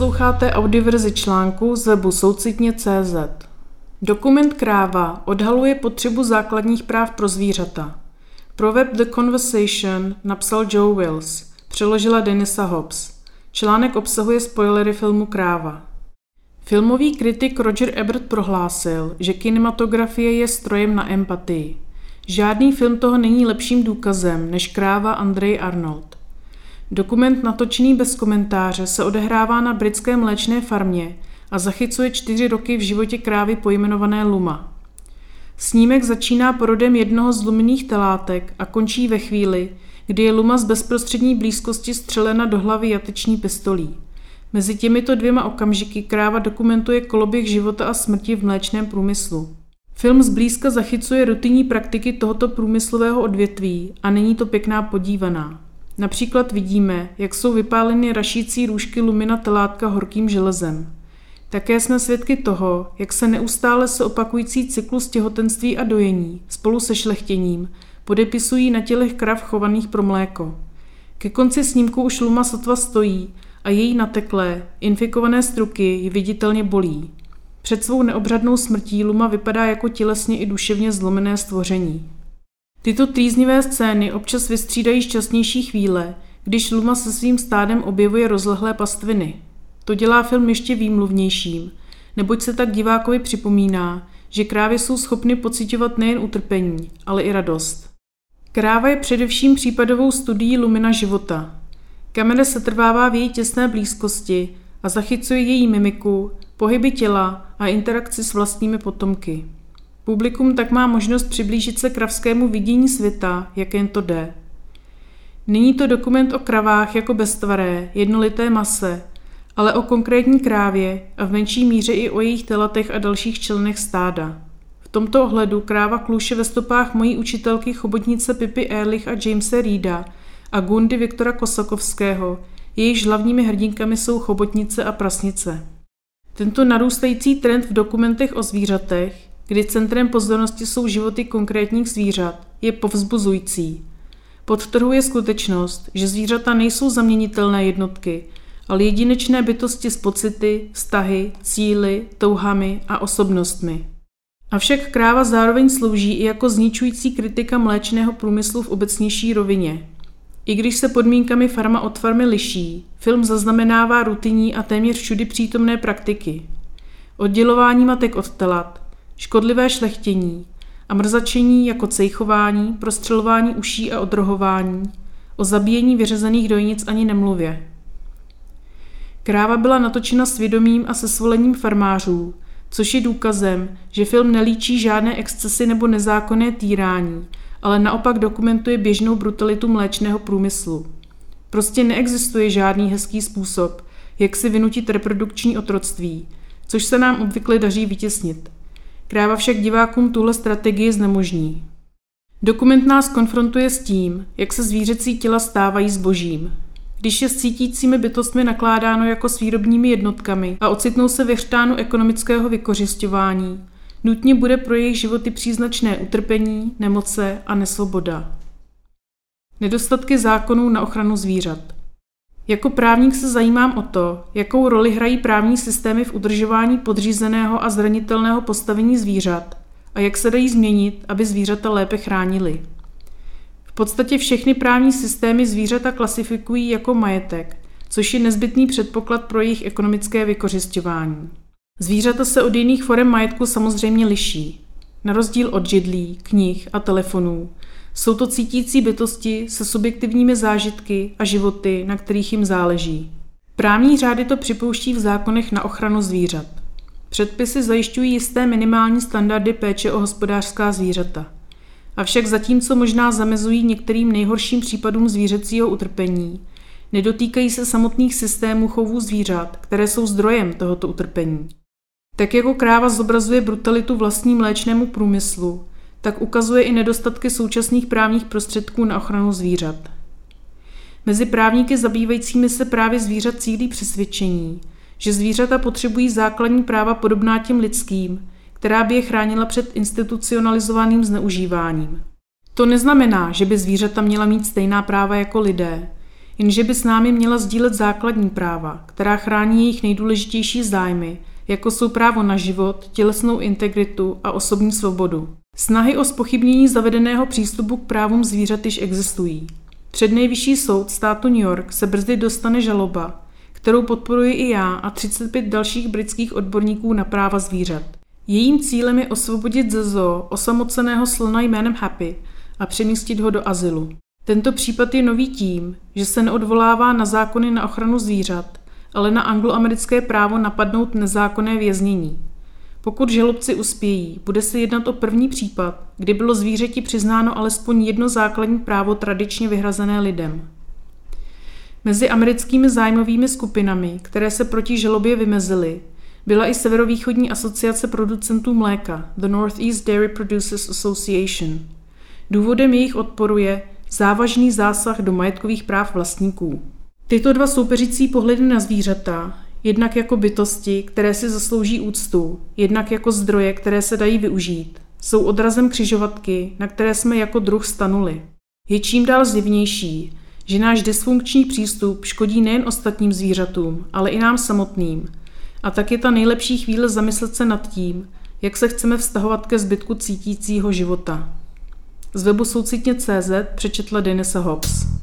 Posloucháte audioverzi článku z webu soucitně.cz. Dokument Kráva odhaluje potřebu základních práv pro zvířata. Pro web The Conversation napsal Joe Wills, přeložila Denisa Hobbs. Článek obsahuje spoilery filmu Kráva. Filmový kritik Roger Ebert prohlásil, že kinematografie je strojem na empatii. Žádný film toho není lepším důkazem než Kráva Andrej Arnold. Dokument natočený bez komentáře se odehrává na britské mléčné farmě a zachycuje čtyři roky v životě krávy pojmenované Luma. Snímek začíná porodem jednoho z luminných telátek a končí ve chvíli, kdy je Luma z bezprostřední blízkosti střelena do hlavy jateční pistolí. Mezi těmito dvěma okamžiky kráva dokumentuje koloběh života a smrti v mléčném průmyslu. Film zblízka zachycuje rutinní praktiky tohoto průmyslového odvětví a není to pěkná podívaná. Například vidíme, jak jsou vypáleny rašící růžky lumina telátka horkým železem. Také jsme svědky toho, jak se neustále se opakující cyklus těhotenství a dojení spolu se šlechtěním podepisují na tělech krav chovaných pro mléko. Ke konci snímku už luma sotva stojí a její nateklé, infikované struky ji viditelně bolí. Před svou neobřadnou smrtí Luma vypadá jako tělesně i duševně zlomené stvoření. Tyto trýznivé scény občas vystřídají šťastnější chvíle, když Luma se svým stádem objevuje rozlehlé pastviny. To dělá film ještě výmluvnějším, neboť se tak divákovi připomíná, že krávy jsou schopny pocitovat nejen utrpení, ale i radost. Kráva je především případovou studií lumina života. Kamera se trvává v její těsné blízkosti a zachycuje její mimiku, pohyby těla a interakci s vlastními potomky. Publikum tak má možnost přiblížit se kravskému vidění světa, jak jen to jde. Není to dokument o kravách jako beztvaré, jednolité mase, ale o konkrétní krávě a v menší míře i o jejich telatech a dalších členech stáda. V tomto ohledu kráva kluše ve stopách mojí učitelky chobotnice Pipy Ehrlich a Jamesa Reeda a Gundy Viktora Kosakovského, jejichž hlavními hrdinkami jsou chobotnice a prasnice. Tento narůstající trend v dokumentech o zvířatech kdy centrem pozornosti jsou životy konkrétních zvířat, je povzbuzující. Podtrhuje skutečnost, že zvířata nejsou zaměnitelné jednotky, ale jedinečné bytosti s pocity, vztahy, cíly, touhami a osobnostmi. Avšak kráva zároveň slouží i jako zničující kritika mléčného průmyslu v obecnější rovině. I když se podmínkami farma od farmy liší, film zaznamenává rutinní a téměř všudy přítomné praktiky. Oddělování matek od telat, škodlivé šlechtění a mrzačení jako cejchování, prostřelování uší a odrohování, o zabíjení vyřezených dojnic ani nemluvě. Kráva byla natočena svědomím a se svolením farmářů, což je důkazem, že film nelíčí žádné excesy nebo nezákonné týrání, ale naopak dokumentuje běžnou brutalitu mléčného průmyslu. Prostě neexistuje žádný hezký způsob, jak si vynutit reprodukční otroctví, což se nám obvykle daří vytěsnit. Kráva však divákům tuhle strategii znemožní. Dokument nás konfrontuje s tím, jak se zvířecí těla stávají zbožím. Když je s cítícími bytostmi nakládáno jako s výrobními jednotkami a ocitnou se ve chřtánu ekonomického vykořišťování, nutně bude pro jejich životy příznačné utrpení, nemoce a nesvoboda. Nedostatky zákonů na ochranu zvířat – jako právník se zajímám o to, jakou roli hrají právní systémy v udržování podřízeného a zranitelného postavení zvířat a jak se dají změnit, aby zvířata lépe chránili. V podstatě všechny právní systémy zvířata klasifikují jako majetek, což je nezbytný předpoklad pro jejich ekonomické vykořišťování. Zvířata se od jiných forem majetku samozřejmě liší. Na rozdíl od židlí, knih a telefonů jsou to cítící bytosti se subjektivními zážitky a životy, na kterých jim záleží. Právní řády to připouští v zákonech na ochranu zvířat. Předpisy zajišťují jisté minimální standardy péče o hospodářská zvířata. Avšak zatímco možná zamezují některým nejhorším případům zvířecího utrpení, nedotýkají se samotných systémů chovů zvířat, které jsou zdrojem tohoto utrpení. Tak jako kráva zobrazuje brutalitu vlastní mléčnému průmyslu, tak ukazuje i nedostatky současných právních prostředků na ochranu zvířat. Mezi právníky zabývajícími se právě zvířat cílí přesvědčení, že zvířata potřebují základní práva podobná těm lidským, která by je chránila před institucionalizovaným zneužíváním. To neznamená, že by zvířata měla mít stejná práva jako lidé, jenže by s námi měla sdílet základní práva, která chrání jejich nejdůležitější zájmy, jako jsou právo na život, tělesnou integritu a osobní svobodu. Snahy o spochybnění zavedeného přístupu k právům zvířat již existují. Před nejvyšší soud státu New York se brzy dostane žaloba, kterou podporuji i já a 35 dalších britských odborníků na práva zvířat. Jejím cílem je osvobodit ze zoo osamoceného slona jménem Happy a přemístit ho do azylu. Tento případ je nový tím, že se neodvolává na zákony na ochranu zvířat, ale na angloamerické právo napadnout nezákonné věznění. Pokud žalobci uspějí, bude se jednat o první případ, kdy bylo zvířeti přiznáno alespoň jedno základní právo tradičně vyhrazené lidem. Mezi americkými zájmovými skupinami, které se proti žalobě vymezily, byla i Severovýchodní asociace producentů mléka, The Northeast Dairy Producers Association. Důvodem jejich odporu je závažný zásah do majetkových práv vlastníků. Tyto dva soupeřící pohledy na zvířata, jednak jako bytosti, které si zaslouží úctu, jednak jako zdroje, které se dají využít, jsou odrazem křižovatky, na které jsme jako druh stanuli. Je čím dál zjevnější, že náš dysfunkční přístup škodí nejen ostatním zvířatům, ale i nám samotným. A tak je ta nejlepší chvíle zamyslet se nad tím, jak se chceme vztahovat ke zbytku cítícího života. Z webu soucitně.cz přečetla Denise Hobbs.